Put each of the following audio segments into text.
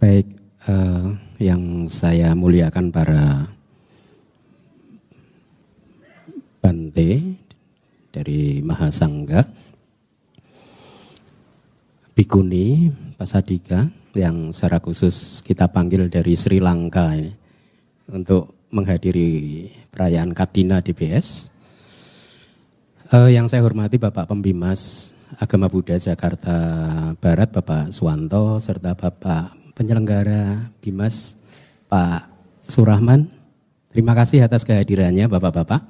Baik, uh, yang saya muliakan para Bante dari Mahasangga, Bikuni, Pasadika, yang secara khusus kita panggil dari Sri Lanka ini untuk menghadiri perayaan Katina DBS. Uh, eh, yang saya hormati Bapak Pembimas Agama Buddha Jakarta Barat, Bapak Suwanto, serta Bapak penyelenggara Bimas Pak Surahman. Terima kasih atas kehadirannya Bapak-Bapak.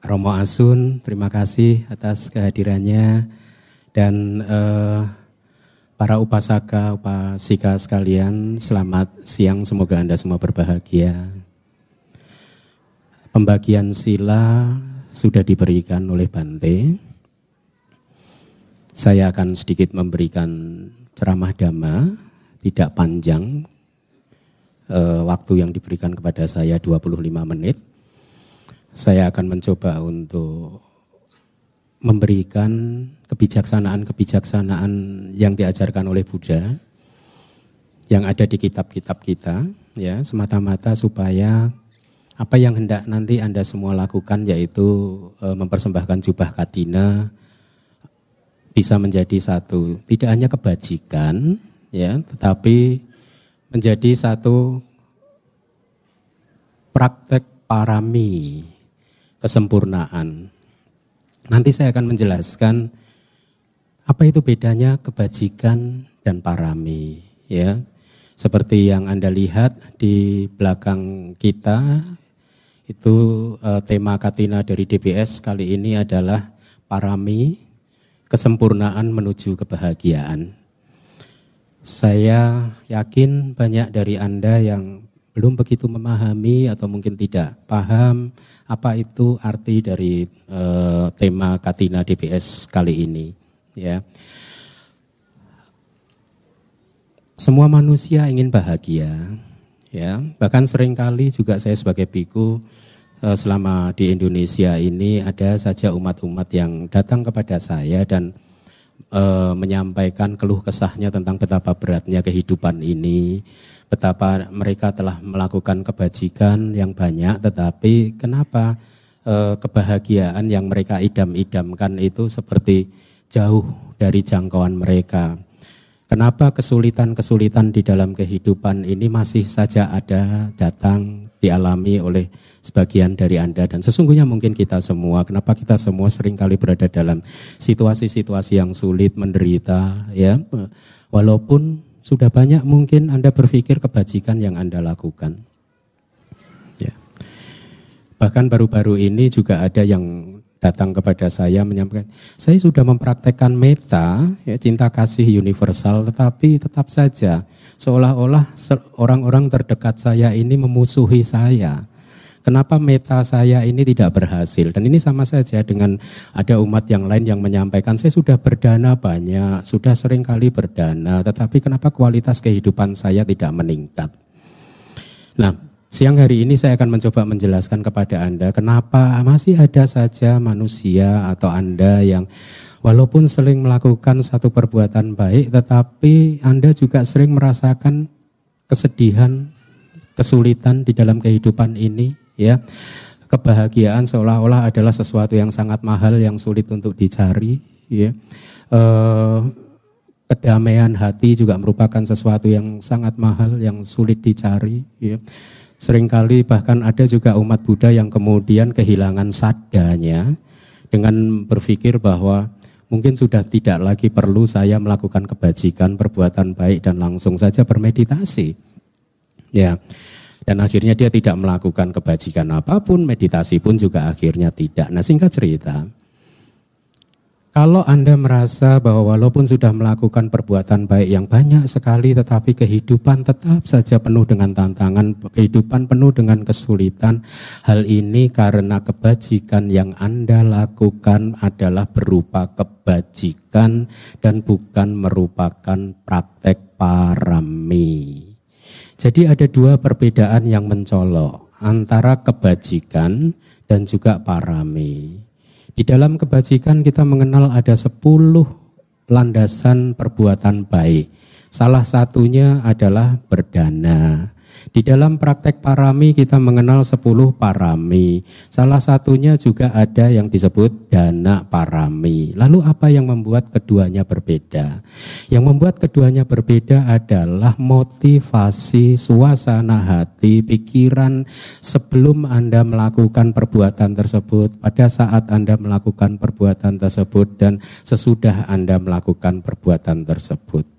Romo Asun, terima kasih atas kehadirannya. Dan eh, para upasaka, upasika sekalian, selamat siang, semoga Anda semua berbahagia. Pembagian sila sudah diberikan oleh Bante. Saya akan sedikit memberikan ceramah dhamma tidak panjang uh, waktu yang diberikan kepada saya 25 menit. Saya akan mencoba untuk memberikan kebijaksanaan-kebijaksanaan yang diajarkan oleh Buddha yang ada di kitab-kitab kita ya semata-mata supaya apa yang hendak nanti Anda semua lakukan yaitu e, mempersembahkan jubah katina bisa menjadi satu tidak hanya kebajikan ya, tetapi menjadi satu praktek parami kesempurnaan. Nanti saya akan menjelaskan apa itu bedanya kebajikan dan parami ya. Seperti yang Anda lihat di belakang kita itu uh, tema Katina dari DBS kali ini adalah parami kesempurnaan menuju kebahagiaan. Saya yakin banyak dari Anda yang belum begitu memahami atau mungkin tidak paham apa itu arti dari uh, tema Katina DBS kali ini ya. Semua manusia ingin bahagia ya. Bahkan sering kali juga saya sebagai biku uh, selama di Indonesia ini ada saja umat-umat yang datang kepada saya dan e, menyampaikan keluh kesahnya tentang betapa beratnya kehidupan ini, betapa mereka telah melakukan kebajikan yang banyak, tetapi kenapa e, kebahagiaan yang mereka idam-idamkan itu seperti jauh dari jangkauan mereka. Kenapa kesulitan-kesulitan di dalam kehidupan ini masih saja ada datang dialami oleh sebagian dari Anda dan sesungguhnya mungkin kita semua, kenapa kita semua sering kali berada dalam situasi-situasi yang sulit, menderita, ya. Walaupun sudah banyak mungkin Anda berpikir kebajikan yang Anda lakukan. Ya. Bahkan baru-baru ini juga ada yang datang kepada saya menyampaikan, saya sudah mempraktekkan meta, ya, cinta kasih universal, tetapi tetap saja seolah-olah orang-orang terdekat saya ini memusuhi saya Kenapa meta saya ini tidak berhasil? Dan ini sama saja dengan ada umat yang lain yang menyampaikan, saya sudah berdana banyak, sudah sering kali berdana, tetapi kenapa kualitas kehidupan saya tidak meningkat? Nah, siang hari ini saya akan mencoba menjelaskan kepada Anda kenapa masih ada saja manusia atau Anda yang walaupun sering melakukan satu perbuatan baik, tetapi Anda juga sering merasakan kesedihan, kesulitan di dalam kehidupan ini, ya. Kebahagiaan seolah-olah adalah sesuatu yang sangat mahal yang sulit untuk dicari ya. E, kedamaian hati juga merupakan sesuatu yang sangat mahal yang sulit dicari ya sering kali bahkan ada juga umat Buddha yang kemudian kehilangan sadanya dengan berpikir bahwa mungkin sudah tidak lagi perlu saya melakukan kebajikan perbuatan baik dan langsung saja bermeditasi ya dan akhirnya dia tidak melakukan kebajikan apa pun, meditasi pun juga akhirnya tidak. Nah singkat cerita, kalau Anda merasa bahwa walaupun sudah melakukan perbuatan baik yang banyak sekali, tetapi kehidupan tetap saja penuh dengan tantangan, kehidupan penuh dengan kesulitan, hal ini karena kebajikan yang Anda lakukan adalah berupa kebajikan dan bukan merupakan praktek parami. Jadi ada dua perbedaan yang mencolok antara kebajikan dan juga parami. Di dalam kebajikan kita mengenal ada sepuluh landasan perbuatan baik. Salah satunya adalah berdana. Di dalam praktek parami kita mengenal 10 parami. Salah satunya juga ada yang disebut dana parami. Lalu apa yang membuat keduanya berbeda? Yang membuat keduanya berbeda adalah motivasi, suasana hati, pikiran sebelum Anda melakukan perbuatan tersebut, pada saat Anda melakukan perbuatan tersebut dan sesudah Anda melakukan perbuatan tersebut.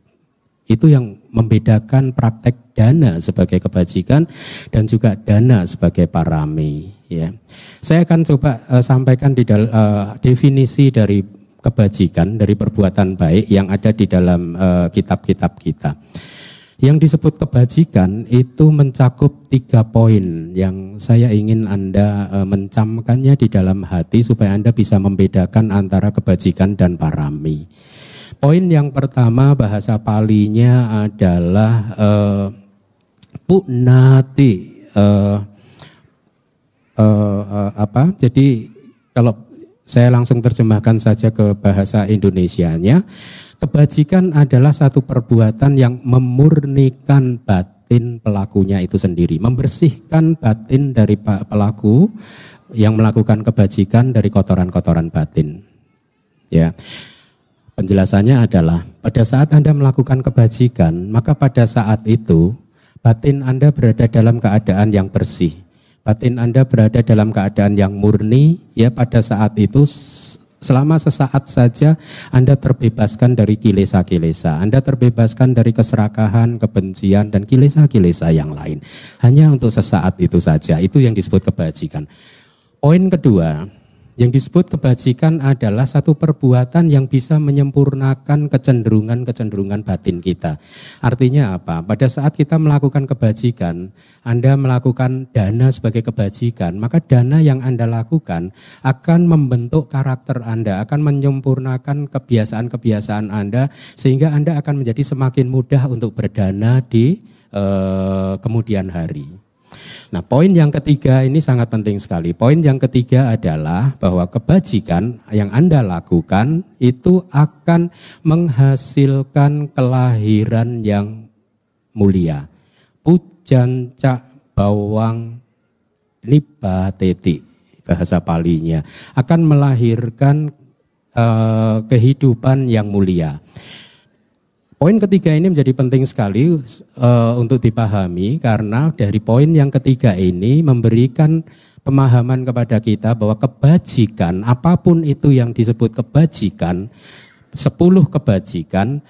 Itu yang membedakan praktek dana sebagai kebajikan dan juga dana sebagai parami. Ya, saya akan coba uh, sampaikan di dal, uh, definisi dari kebajikan dari perbuatan baik yang ada di dalam eh, kitab-kitab kita. Yang disebut kebajikan itu mencakup tiga poin yang saya ingin Anda mencamkannya di dalam hati supaya Anda bisa membedakan antara kebajikan dan parami. Poin yang pertama bahasa palinya adalah uh, punati uh, uh, uh, apa? Jadi kalau saya langsung terjemahkan saja ke bahasa Indonesianya, kebajikan adalah satu perbuatan yang memurnikan batin pelakunya itu sendiri, membersihkan batin dari pelaku yang melakukan kebajikan dari kotoran-kotoran batin. Ya. Penjelasannya adalah pada saat Anda melakukan kebajikan, maka pada saat itu batin Anda berada dalam keadaan yang bersih. Batin Anda berada dalam keadaan yang murni, ya pada saat itu selama sesaat saja Anda terbebaskan dari kilesa-kilesa. Anda terbebaskan dari keserakahan, kebencian, dan kilesa-kilesa yang lain. Hanya untuk sesaat itu saja, itu yang disebut kebajikan. Poin kedua, yang disebut kebajikan adalah satu perbuatan yang bisa menyempurnakan kecenderungan-kecenderungan batin kita. Artinya apa? Pada saat kita melakukan kebajikan, Anda melakukan dana sebagai kebajikan, maka dana yang Anda lakukan akan membentuk karakter Anda, akan menyempurnakan kebiasaan-kebiasaan Anda sehingga Anda akan menjadi semakin mudah untuk berdana di eh, kemudian hari. Nah, poin yang ketiga ini sangat penting sekali. Poin yang ketiga adalah bahwa kebajikan yang Anda lakukan itu akan menghasilkan kelahiran yang mulia. Pujan cak bawang nipa teti bahasa palinya akan melahirkan uh, kehidupan yang mulia. Poin ketiga ini menjadi penting sekali uh, untuk dipahami karena dari poin yang ketiga ini memberikan pemahaman kepada kita bahwa kebajikan apa pun itu yang disebut kebajikan, sepuluh kebajikan,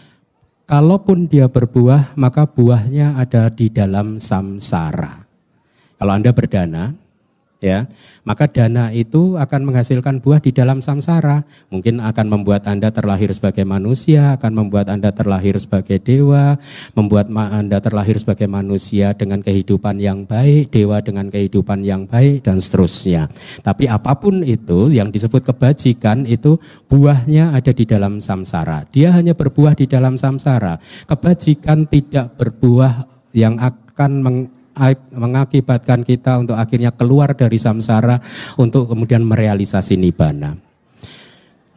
kalaupun dia berbuah maka buahnya ada di dalam samsara. Kalau Anda berdana, ya. Maka dana itu akan menghasilkan buah di dalam samsara. Mungkin akan membuat anda terlahir sebagai manusia akan membuat anda terlahir sebagai dewa membuat anda terlahir sebagai manusia dengan kehidupan yang baik dewa dengan kehidupan yang baik dan seterusnya. Tapi apa pun itu yang disebut kebajikan itu buahnya ada di dalam samsara. Dia hanya berbuah di dalam samsara. Kebajikan tidak berbuah yang akan mengakibatkan kita untuk akhirnya keluar dari samsara untuk kemudian merealisasi nibana.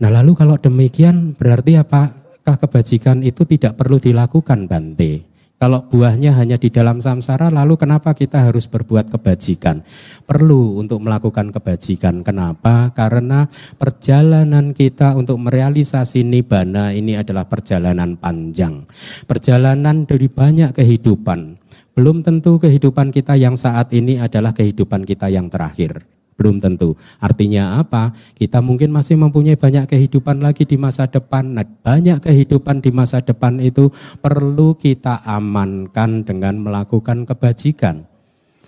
Nah lalu kalau demikian berarti apakah kebajikan itu tidak perlu dilakukan Bante? Kalau buahnya hanya di dalam samsara, lalu kenapa kita harus berbuat kebajikan? Perlu untuk melakukan kebajikan. Kenapa? Karena perjalanan kita untuk merealisasi nibana ini adalah perjalanan panjang. Perjalanan dari banyak kehidupan. Belum tentu kehidupan kita yang saat ini adalah kehidupan kita yang terakhir. Belum tentu. Artinya apa? Kita mungkin masih mempunyai banyak kehidupan lagi di masa depan. Nah, banyak kehidupan di masa depan itu perlu kita amankan dengan melakukan kebajikan.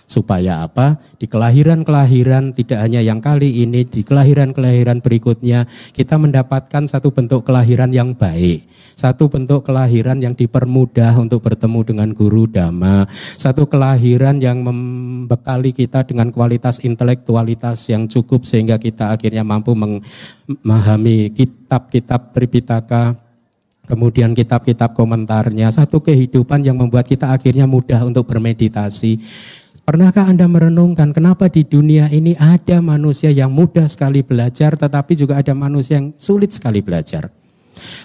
Supaya apa? Di kelahiran-kelahiran tidak hanya yang kali ini, di kelahiran-kelahiran berikutnya kita mendapatkan satu bentuk kelahiran yang baik. Satu bentuk kelahiran yang dipermudah untuk bertemu dengan guru dhamma. Satu kelahiran yang membekali kita dengan kualitas intelektualitas yang cukup sehingga kita akhirnya mampu memahami kitab-kitab Tripitaka kemudian kitab-kitab komentarnya, satu kehidupan yang membuat kita akhirnya mudah untuk bermeditasi, Pernahkah Anda merenungkan kenapa di dunia ini ada manusia yang mudah sekali belajar tetapi juga ada manusia yang sulit sekali belajar?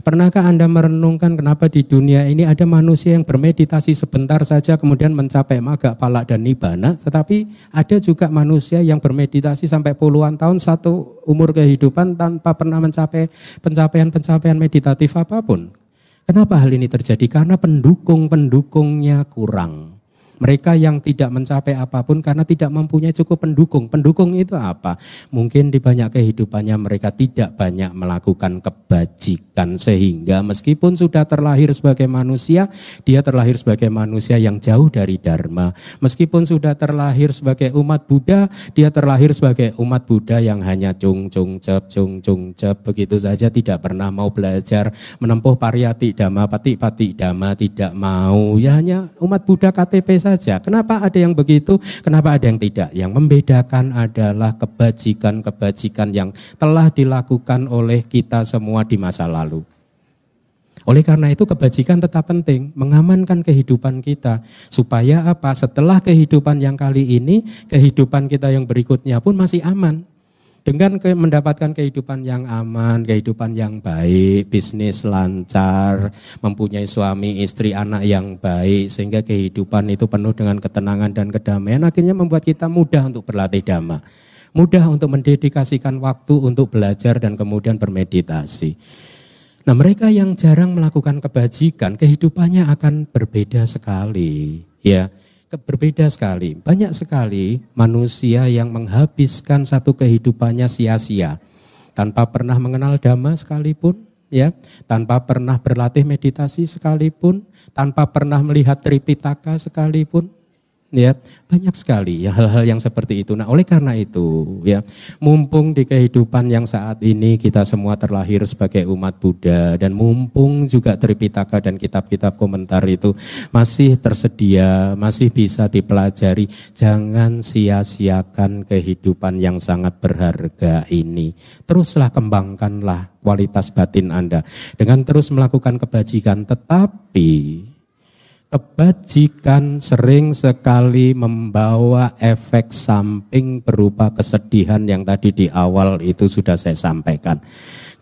Pernahkah Anda merenungkan kenapa di dunia ini ada manusia yang bermeditasi sebentar saja kemudian mencapai maga, palak, dan nibana, tetapi ada juga manusia yang bermeditasi sampai puluhan tahun satu umur kehidupan tanpa pernah mencapai pencapaian-pencapaian meditatif apa pun. Kenapa hal ini terjadi? Karena pendukung-pendukungnya kurang. Mereka yang tidak mencapai apa pun karena tidak mempunyai cukup pendukung. Pendukung itu apa? Mungkin di banyak kehidupannya mereka tidak banyak melakukan kebajikan sehingga meskipun sudah terlahir sebagai manusia, dia terlahir sebagai manusia yang jauh dari dharma. Meskipun sudah terlahir sebagai umat Buddha, dia terlahir sebagai umat Buddha yang hanya cung cung cep cung cung cep begitu saja tidak pernah mau belajar menempuh pariyati dhamma, pati pati dhamma tidak mau. Ya hanya umat Buddha KTP saja. Kenapa ada yang begitu? Kenapa ada yang tidak? Yang membedakan adalah kebajikan-kebajikan yang telah dilakukan oleh kita semua di masa lalu. Oleh karena itu kebajikan tetap penting, mengamankan kehidupan kita. Supaya apa? Setelah kehidupan yang kali ini, kehidupan kita yang berikutnya pun masih aman. Dengan ke, mendapatkan kehidupan yang aman, kehidupan yang baik, bisnis lancar, mempunyai suami, istri, anak yang baik, sehingga kehidupan itu penuh dengan ketenangan dan kedamaian, akhirnya membuat kita mudah untuk berlatih dhamma. Mudah untuk mendedikasikan waktu untuk belajar dan kemudian bermeditasi. Nah mereka yang jarang melakukan kebajikan, kehidupannya akan berbeda sekali. Ya, berbeda sekali. Banyak sekali manusia yang menghabiskan satu kehidupannya sia-sia tanpa pernah mengenal dhamma sekalipun, ya, tanpa pernah berlatih meditasi sekalipun, tanpa pernah melihat Tripitaka sekalipun, ya banyak sekali ya hal-hal yang seperti itu. Nah, oleh karena itu ya, mumpung di kehidupan yang saat ini kita semua terlahir sebagai umat Buddha dan mumpung juga Tripitaka dan kitab-kitab komentar itu masih tersedia, masih bisa dipelajari, jangan sia-siakan kehidupan yang sangat berharga ini. Teruslah kembangkanlah kualitas batin Anda dengan terus melakukan kebajikan tetapi Kebajikan sering sekali membawa efek samping berupa kesedihan yang tadi di awal itu sudah saya sampaikan.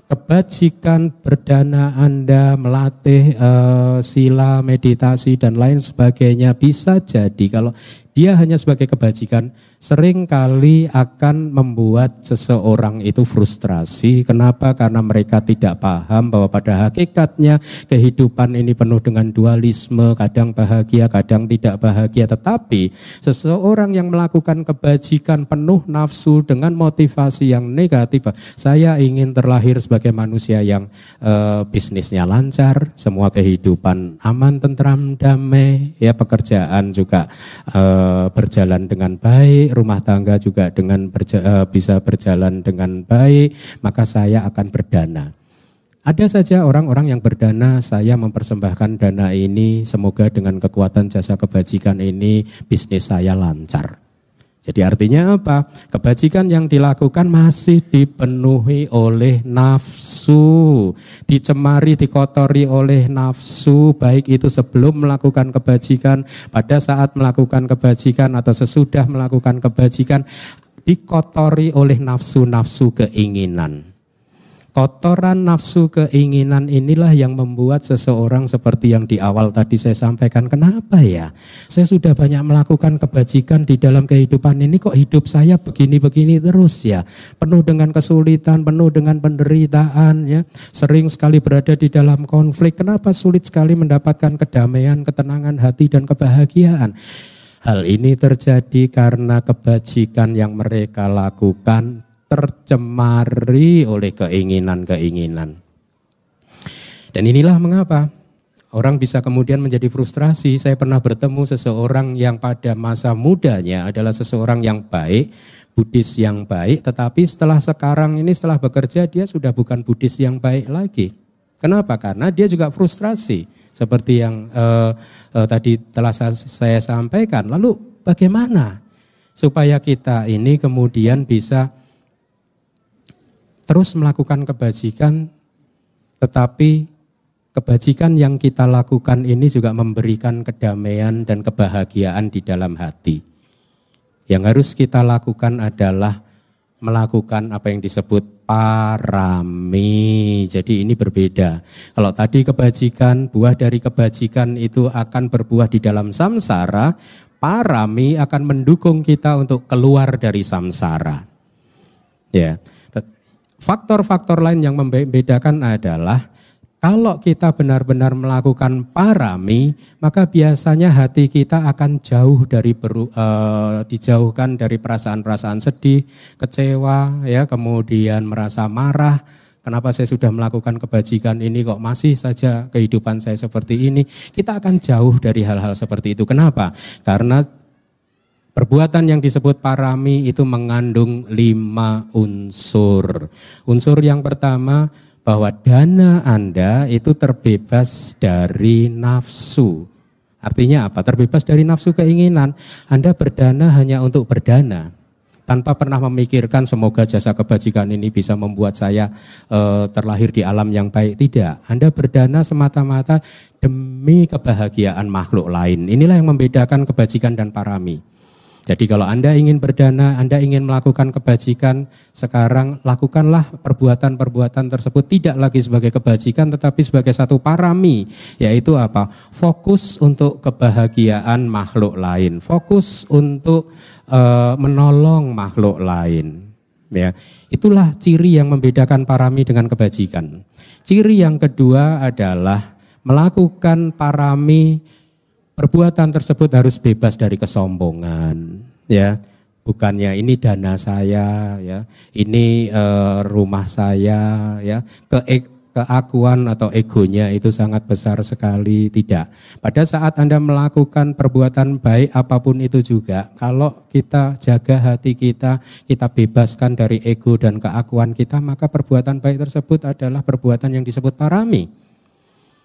Kebajikan berdana Anda melatih uh, sila, meditasi dan lain sebagainya bisa jadi kalau dia hanya sebagai kebajikan sering kali akan membuat seseorang itu frustrasi. Kenapa? Karena mereka tidak paham bahwa pada hakikatnya kehidupan ini penuh dengan dualisme, kadang bahagia, kadang tidak bahagia. Tetapi seseorang yang melakukan kebajikan penuh nafsu dengan motivasi yang negatif, saya ingin terlahir sebagai manusia yang uh, bisnisnya lancar, semua kehidupan aman, tentram, damai, ya pekerjaan juga uh, berjalan dengan baik, rumah tangga juga dengan berja, uh, bisa berjalan dengan baik, maka saya akan berdana. Ada saja orang-orang yang berdana, saya mempersembahkan dana ini, semoga dengan kekuatan jasa kebajikan ini bisnis saya lancar. Jadi artinya apa? Kebajikan yang dilakukan masih dipenuhi oleh nafsu, dicemari, dikotori oleh nafsu, baik itu sebelum melakukan kebajikan, pada saat melakukan kebajikan atau sesudah melakukan kebajikan, dikotori oleh nafsu-nafsu keinginan. Kotoran nafsu keinginan inilah yang membuat seseorang seperti yang di awal tadi saya sampaikan. Kenapa ya? Saya sudah banyak melakukan kebajikan di dalam kehidupan ini kok hidup saya begini-begini terus ya. Penuh dengan kesulitan, penuh dengan penderitaan ya. Sering sekali berada di dalam konflik. Kenapa sulit sekali mendapatkan kedamaian, ketenangan hati dan kebahagiaan? Hal ini terjadi karena kebajikan yang mereka lakukan tercemari oleh keinginan-keinginan. Dan inilah mengapa orang bisa kemudian menjadi frustrasi. Saya pernah bertemu seseorang yang pada masa mudanya adalah seseorang yang baik, Buddhis yang baik, tetapi setelah sekarang ini setelah bekerja dia sudah bukan Buddhis yang baik lagi. Kenapa? Karena dia juga frustrasi seperti yang uh, uh, tadi telah saya sampaikan. Lalu bagaimana supaya kita ini kemudian bisa terus melakukan kebajikan, tetapi kebajikan yang kita lakukan ini juga memberikan kedamaian dan kebahagiaan di dalam hati. Yang harus kita lakukan adalah melakukan apa yang disebut parami. Jadi ini berbeda. Kalau tadi kebajikan, buah dari kebajikan itu akan berbuah di dalam samsara, parami akan mendukung kita untuk keluar dari samsara. Ya. Faktor-faktor lain yang membedakan adalah kalau kita benar-benar melakukan parami, maka biasanya hati kita akan jauh dari beru, uh, dijauhkan dari perasaan-perasaan sedih, kecewa, ya, kemudian merasa marah. Kenapa saya sudah melakukan kebajikan ini kok masih saja kehidupan saya seperti ini? Kita akan jauh dari hal-hal seperti itu. Kenapa? Karena Perbuatan yang disebut parami itu mengandung lima unsur. Unsur yang pertama bahwa dana Anda itu terbebas dari nafsu. Artinya apa? Terbebas dari nafsu keinginan. Anda berdana hanya untuk berdana. Tanpa pernah memikirkan semoga jasa kebajikan ini bisa membuat saya e, terlahir di alam yang baik. Tidak. Anda berdana semata-mata demi kebahagiaan makhluk lain. Inilah yang membedakan kebajikan dan parami. Jadi kalau Anda ingin berdana, Anda ingin melakukan kebajikan, sekarang lakukanlah perbuatan-perbuatan tersebut tidak lagi sebagai kebajikan tetapi sebagai satu parami, yaitu apa? Fokus untuk kebahagiaan makhluk lain, fokus untuk uh, menolong makhluk lain. Ya, itulah ciri yang membedakan parami dengan kebajikan. Ciri yang kedua adalah melakukan parami Perbuatan tersebut harus bebas dari kesombongan, ya. Bukannya ini dana saya, ya. Ini uh, rumah saya, ya. Ke keakuan atau egonya itu sangat besar sekali, tidak. Pada saat Anda melakukan perbuatan baik apa pun itu juga, kalau kita jaga hati kita, kita bebaskan dari ego dan keakuan kita, maka perbuatan baik tersebut adalah perbuatan yang disebut parami.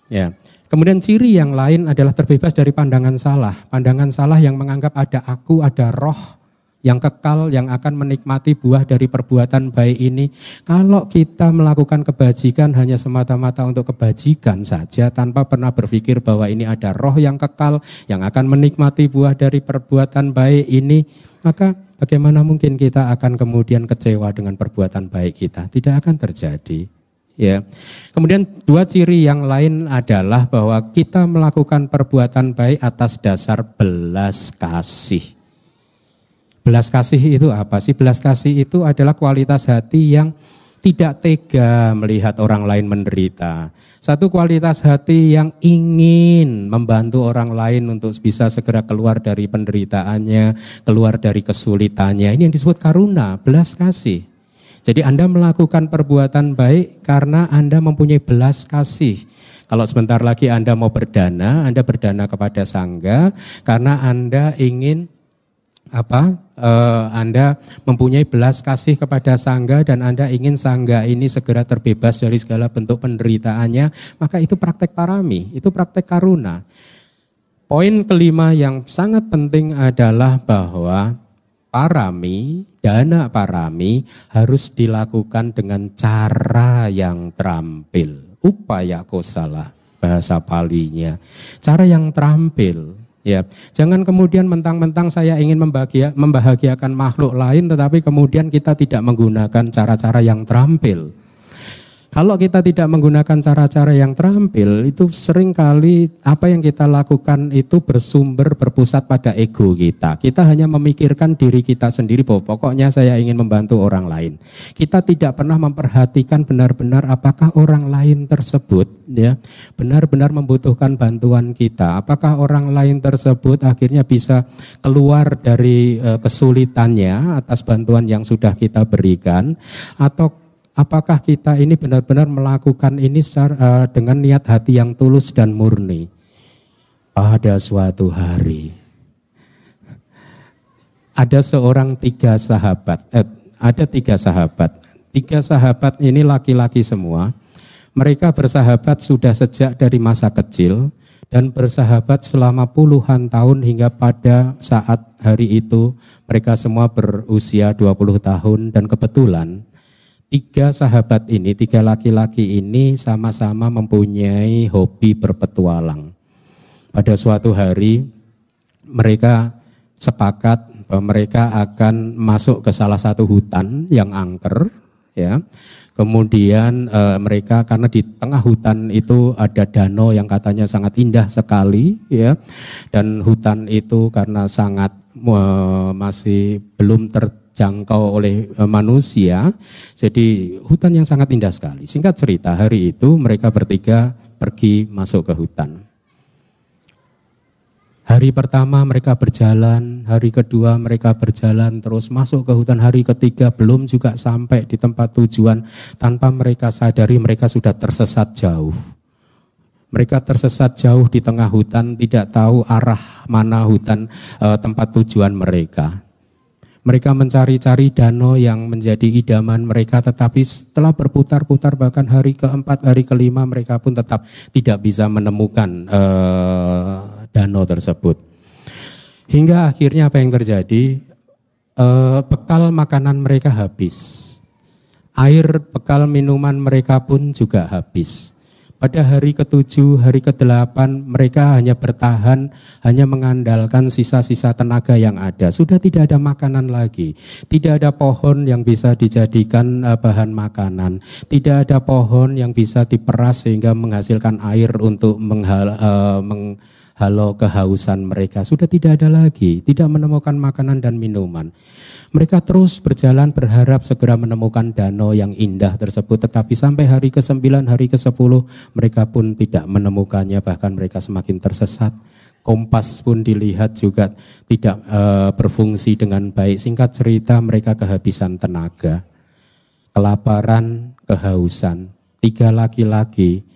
Ya. Kemudian ciri yang lain adalah terbebas dari pandangan salah. Pandangan salah yang menganggap ada aku, ada roh yang kekal, yang akan menikmati buah dari perbuatan baik ini. Kalau kita melakukan kebajikan hanya semata-mata untuk kebajikan saja, tanpa pernah berpikir bahwa ini ada roh yang kekal, yang akan menikmati buah dari perbuatan baik ini, maka bagaimana mungkin kita akan kemudian kecewa dengan perbuatan baik kita? Tidak akan terjadi. Ya. Kemudian dua ciri yang lain adalah bahwa kita melakukan perbuatan baik atas dasar belas kasih. Belas kasih itu apa sih? Belas kasih itu adalah kualitas hati yang tidak tega melihat orang lain menderita. Satu kualitas hati yang ingin membantu orang lain untuk bisa segera keluar dari penderitaannya, keluar dari kesulitannya. Ini yang disebut karuna, belas kasih. Jadi Anda melakukan perbuatan baik karena Anda mempunyai belas kasih. Kalau sebentar lagi Anda mau berdana, Anda berdana kepada sangga karena Anda ingin apa? Uh, anda mempunyai belas kasih kepada sangga dan Anda ingin sangga ini segera terbebas dari segala bentuk penderitaannya, maka itu praktek parami, itu praktek karuna. Poin kelima yang sangat penting adalah bahwa parami, dana parami harus dilakukan dengan cara yang terampil. Upaya kosala bahasa palinya. Cara yang terampil. Ya, jangan kemudian mentang-mentang saya ingin membahagia, membahagiakan makhluk lain, tetapi kemudian kita tidak menggunakan cara-cara yang terampil. Kalau kita tidak menggunakan cara-cara yang terampil, itu sering kali apa yang kita lakukan itu bersumber berpusat pada ego kita. Kita hanya memikirkan diri kita sendiri bahwa pokoknya saya ingin membantu orang lain. Kita tidak pernah memperhatikan benar-benar apakah orang lain tersebut ya benar-benar membutuhkan bantuan kita. Apakah orang lain tersebut akhirnya bisa keluar dari uh, kesulitannya atas bantuan yang sudah kita berikan atau apakah kita ini benar-benar melakukan ini secara, uh, dengan niat hati yang tulus dan murni. Pada suatu hari, ada seorang tiga sahabat, eh, ada tiga sahabat. Tiga sahabat ini laki-laki semua. Mereka bersahabat sudah sejak dari masa kecil dan bersahabat selama puluhan tahun hingga pada saat hari itu mereka semua berusia 20 tahun dan kebetulan Tiga sahabat ini, tiga laki-laki ini sama-sama mempunyai hobi berpetualang. Pada suatu hari mereka sepakat bahwa mereka akan masuk ke salah satu hutan yang angker, ya. Kemudian e, mereka karena di tengah hutan itu ada danau yang katanya sangat indah sekali, ya. Dan hutan itu karena sangat e, masih belum terjangkau oleh e, manusia, jadi hutan yang sangat indah sekali. Singkat cerita, hari itu mereka bertiga pergi masuk ke hutan. Hari pertama mereka berjalan, hari kedua mereka berjalan terus masuk ke hutan, hari ketiga belum juga sampai di tempat tujuan tanpa mereka sadari mereka sudah tersesat jauh. Mereka tersesat jauh di tengah hutan, tidak tahu arah mana hutan e, tempat tujuan mereka. Mereka mencari-cari danau yang menjadi idaman mereka, tetapi setelah berputar-putar bahkan hari keempat, hari kelima mereka pun tetap tidak bisa menemukan e, danau tersebut. Hingga akhirnya apa yang terjadi? E, bekal makanan mereka habis. Air bekal minuman mereka pun juga habis. Pada hari ketujuh, hari kedelapan, mereka hanya bertahan, hanya mengandalkan sisa-sisa tenaga yang ada. Sudah tidak ada makanan lagi. Tidak ada pohon yang bisa dijadikan eh, bahan makanan. Tidak ada pohon yang bisa diperas sehingga menghasilkan air untuk menghal, uh, meng, Halo kehausan mereka sudah tidak ada lagi, tidak menemukan makanan dan minuman. Mereka terus berjalan berharap segera menemukan danau yang indah tersebut, tetapi sampai hari ke-9, hari ke-10 mereka pun tidak menemukannya, bahkan mereka semakin tersesat. Kompas pun dilihat juga tidak e, berfungsi dengan baik. Singkat cerita mereka kehabisan tenaga, kelaparan, kehausan. Tiga laki-laki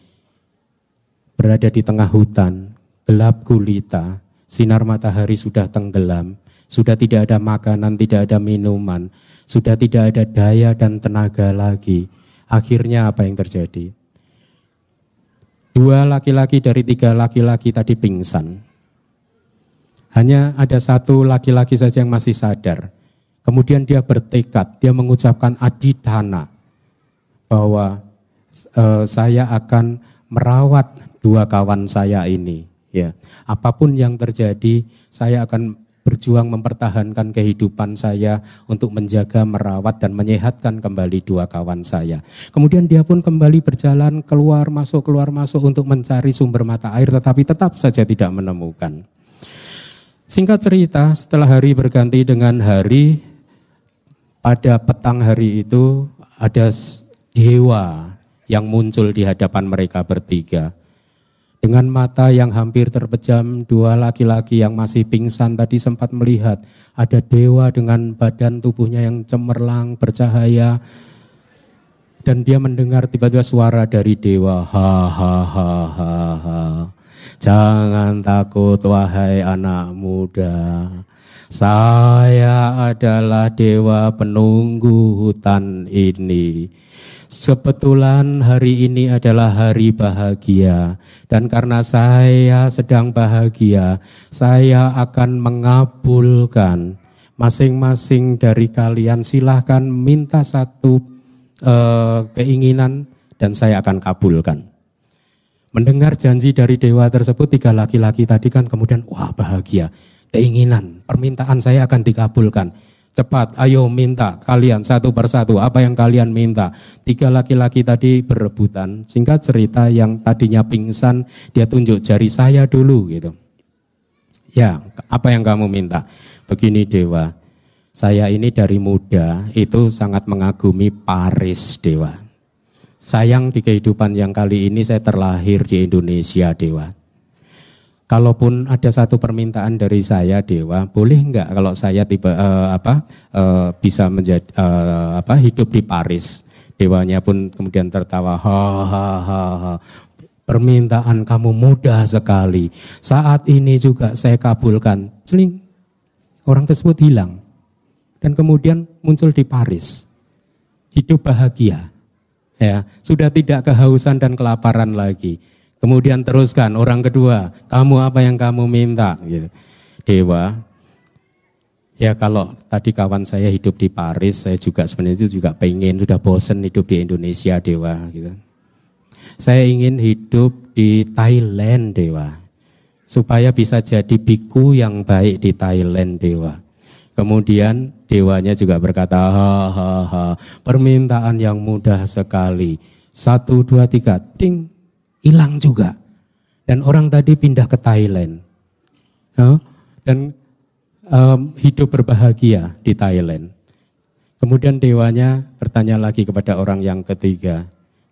berada di tengah hutan, gelap gulita, sinar matahari sudah tenggelam, sudah tidak ada makanan, tidak ada minuman, sudah tidak ada daya dan tenaga lagi. Akhirnya apa yang terjadi? Dua laki-laki dari tiga laki-laki tadi pingsan. Hanya ada satu laki-laki saja yang masih sadar. Kemudian dia bertekad, dia mengucapkan adidana bahwa e, saya akan merawat dua kawan saya ini. Ya, apa pun yang terjadi, saya akan berjuang mempertahankan kehidupan saya untuk menjaga, merawat dan menyehatkan kembali dua kawan saya. Kemudian dia pun kembali berjalan keluar masuk keluar masuk untuk mencari sumber mata air tetapi tetap saja tidak menemukan. Singkat cerita, setelah hari berganti dengan hari pada petang hari itu ada dewa yang muncul di hadapan mereka bertiga dengan mata yang hampir terpejam, dua laki-laki yang masih pingsan tadi sempat melihat ada dewa dengan badan tubuhnya yang cemerlang, bercahaya. Dan dia mendengar tiba-tiba suara dari dewa, ha ha ha ha ha. Jangan takut wahai anak muda. Saya adalah dewa penunggu hutan ini Kebetulan hari ini adalah hari bahagia dan karena saya sedang bahagia, saya akan mengabulkan masing-masing dari kalian silahkan minta satu uh, keinginan dan saya akan kabulkan. Mendengar janji dari dewa tersebut tiga laki-laki tadi kan kemudian wah bahagia, keinginan, permintaan saya akan dikabulkan. Cepat, ayo minta kalian satu persatu apa yang kalian minta. Tiga laki-laki tadi berebutan. Singkat cerita yang tadinya pingsan dia tunjuk jari saya dulu gitu. Ya, apa yang kamu minta? Begini Dewa, saya ini dari muda itu sangat mengagumi Paris Dewa. Sayang di kehidupan yang kali ini saya terlahir di Indonesia Dewa Kalaupun ada satu permintaan dari saya Dewa, boleh enggak kalau saya tiba uh, apa uh, bisa menjadi uh, apa hidup di Paris? Dewanya pun kemudian tertawa, ha ha ha ha. Permintaan kamu mudah sekali. Saat ini juga saya kabulkan. Celing. Orang tersebut hilang. Dan kemudian muncul di Paris. Hidup bahagia. Ya, sudah tidak kehausan dan kelaparan lagi Kemudian teruskan orang kedua, kamu apa yang kamu minta? Gitu. Dewa, ya kalau tadi kawan saya hidup di Paris, saya juga sebenarnya juga pengen, sudah bosen hidup di Indonesia Dewa. Gitu. Saya ingin hidup di Thailand Dewa, supaya bisa jadi biku yang baik di Thailand Dewa. Kemudian dewanya juga berkata, ha, ha, ha, permintaan yang mudah sekali. Satu, dua, tiga, ting, hilang juga. Dan orang tadi pindah ke Thailand. Dan um, hidup berbahagia di Thailand. Kemudian dewanya bertanya lagi kepada orang yang ketiga,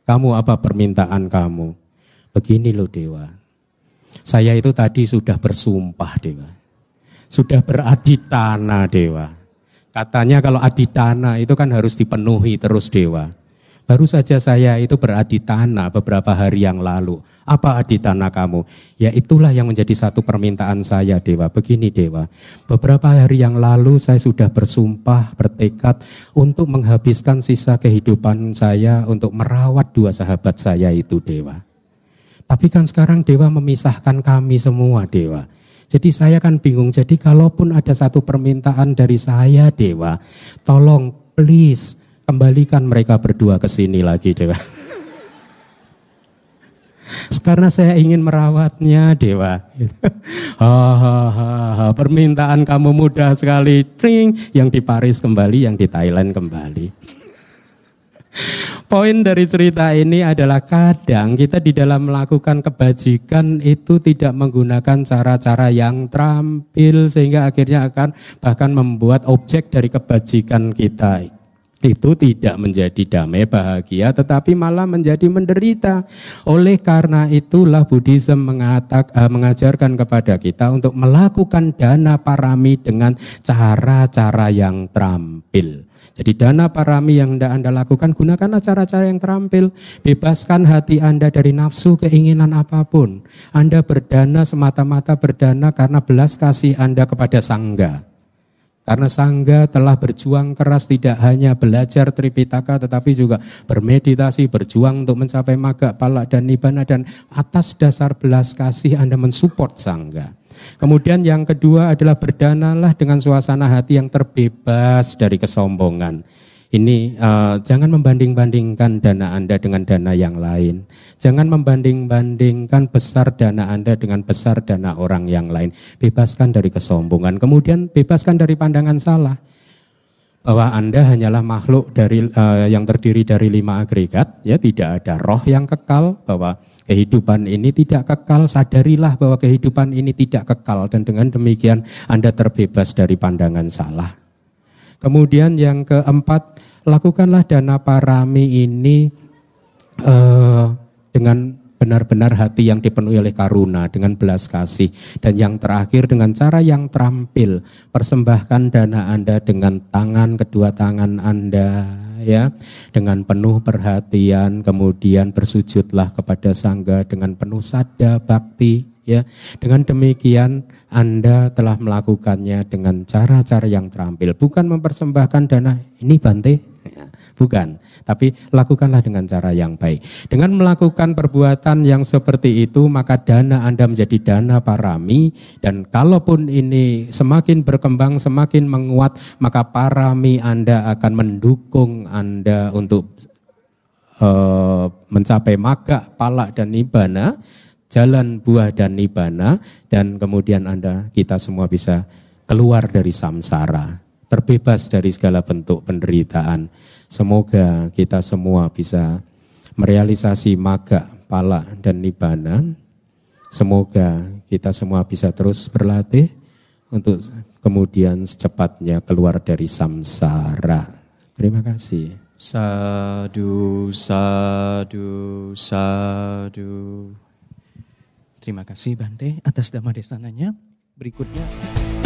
kamu apa permintaan kamu? Begini loh dewa, saya itu tadi sudah bersumpah dewa sudah beraditana dewa. Katanya kalau aditana itu kan harus dipenuhi terus dewa. Baru saja saya itu beraditana beberapa hari yang lalu. Apa aditana kamu? Ya itulah yang menjadi satu permintaan saya Dewa. Begini Dewa, beberapa hari yang lalu saya sudah bersumpah, bertekad untuk menghabiskan sisa kehidupan saya untuk merawat dua sahabat saya itu Dewa. Tapi kan sekarang Dewa memisahkan kami semua Dewa. Jadi saya kan bingung. Jadi kalaupun ada satu permintaan dari saya Dewa, tolong please kembalikan mereka berdua ke sini lagi Dewa. Karena saya ingin merawatnya Dewa. ha, ha, ha, ha. Permintaan kamu mudah sekali. Tring, yang di Paris kembali, yang di Thailand kembali. Poin dari cerita ini adalah kadang kita di dalam melakukan kebajikan itu tidak menggunakan cara-cara yang terampil sehingga akhirnya akan bahkan membuat objek dari kebajikan kita itu tidak menjadi damai bahagia tetapi malah menjadi menderita. Oleh karena itulah Buddhism mengatak, uh, mengajarkan kepada kita untuk melakukan dana parami dengan cara-cara yang terampil. Jadi dana parami yang Anda, anda lakukan, gunakanlah cara-cara yang terampil. Bebaskan hati Anda dari nafsu keinginan apa pun. Anda berdana semata-mata berdana karena belas kasih Anda kepada Sangga. Karena Sangga telah berjuang keras tidak hanya belajar Tripitaka tetapi juga bermeditasi, berjuang untuk mencapai maga, palak dan nibana dan atas dasar belas kasih Anda mensupport Sangga. Kemudian yang kedua adalah berdanalah dengan suasana hati yang terbebas dari kesombongan. Ini uh, jangan membanding-bandingkan dana Anda dengan dana yang lain. Jangan membanding-bandingkan besar dana Anda dengan besar dana orang yang lain. Bebaskan dari kesombongan. Kemudian bebaskan dari pandangan salah bahwa Anda hanyalah makhluk dari uh, yang terdiri dari lima agregat, ya tidak ada roh yang kekal, bahwa Kehidupan ini tidak kekal, sadarilah bahwa kehidupan ini tidak kekal dan dengan demikian Anda terbebas dari pandangan salah. Kemudian yang keempat, lakukanlah dana parami ini uh, dengan benar-benar hati yang dipenuhi oleh karuna dengan belas kasih. Dan yang terakhir dengan cara yang terampil persembahkan dana Anda dengan tangan kedua tangan Anda ya. Dengan penuh perhatian kemudian bersujudlah kepada sangga dengan penuh sada bakti ya dengan demikian Anda telah melakukannya dengan cara-cara yang terampil bukan mempersembahkan dana ini bante ya, bukan tapi lakukanlah dengan cara yang baik. Dengan melakukan perbuatan yang seperti itu, maka dana Anda menjadi dana parami. Dan kalaupun ini semakin berkembang, semakin menguat, maka parami Anda akan mendukung Anda untuk uh, mencapai maga, palak, dan nibana, jalan buah dan nibana, dan kemudian Anda, kita semua bisa keluar dari samsara, terbebas dari segala bentuk penderitaan. Semoga kita semua bisa merealisasi maga, pala, dan nibana. Semoga kita semua bisa terus berlatih untuk kemudian secepatnya keluar dari samsara. Terima kasih. Sadu, sadu, sadu. Terima kasih Bante atas dhamma desananya. Berikutnya.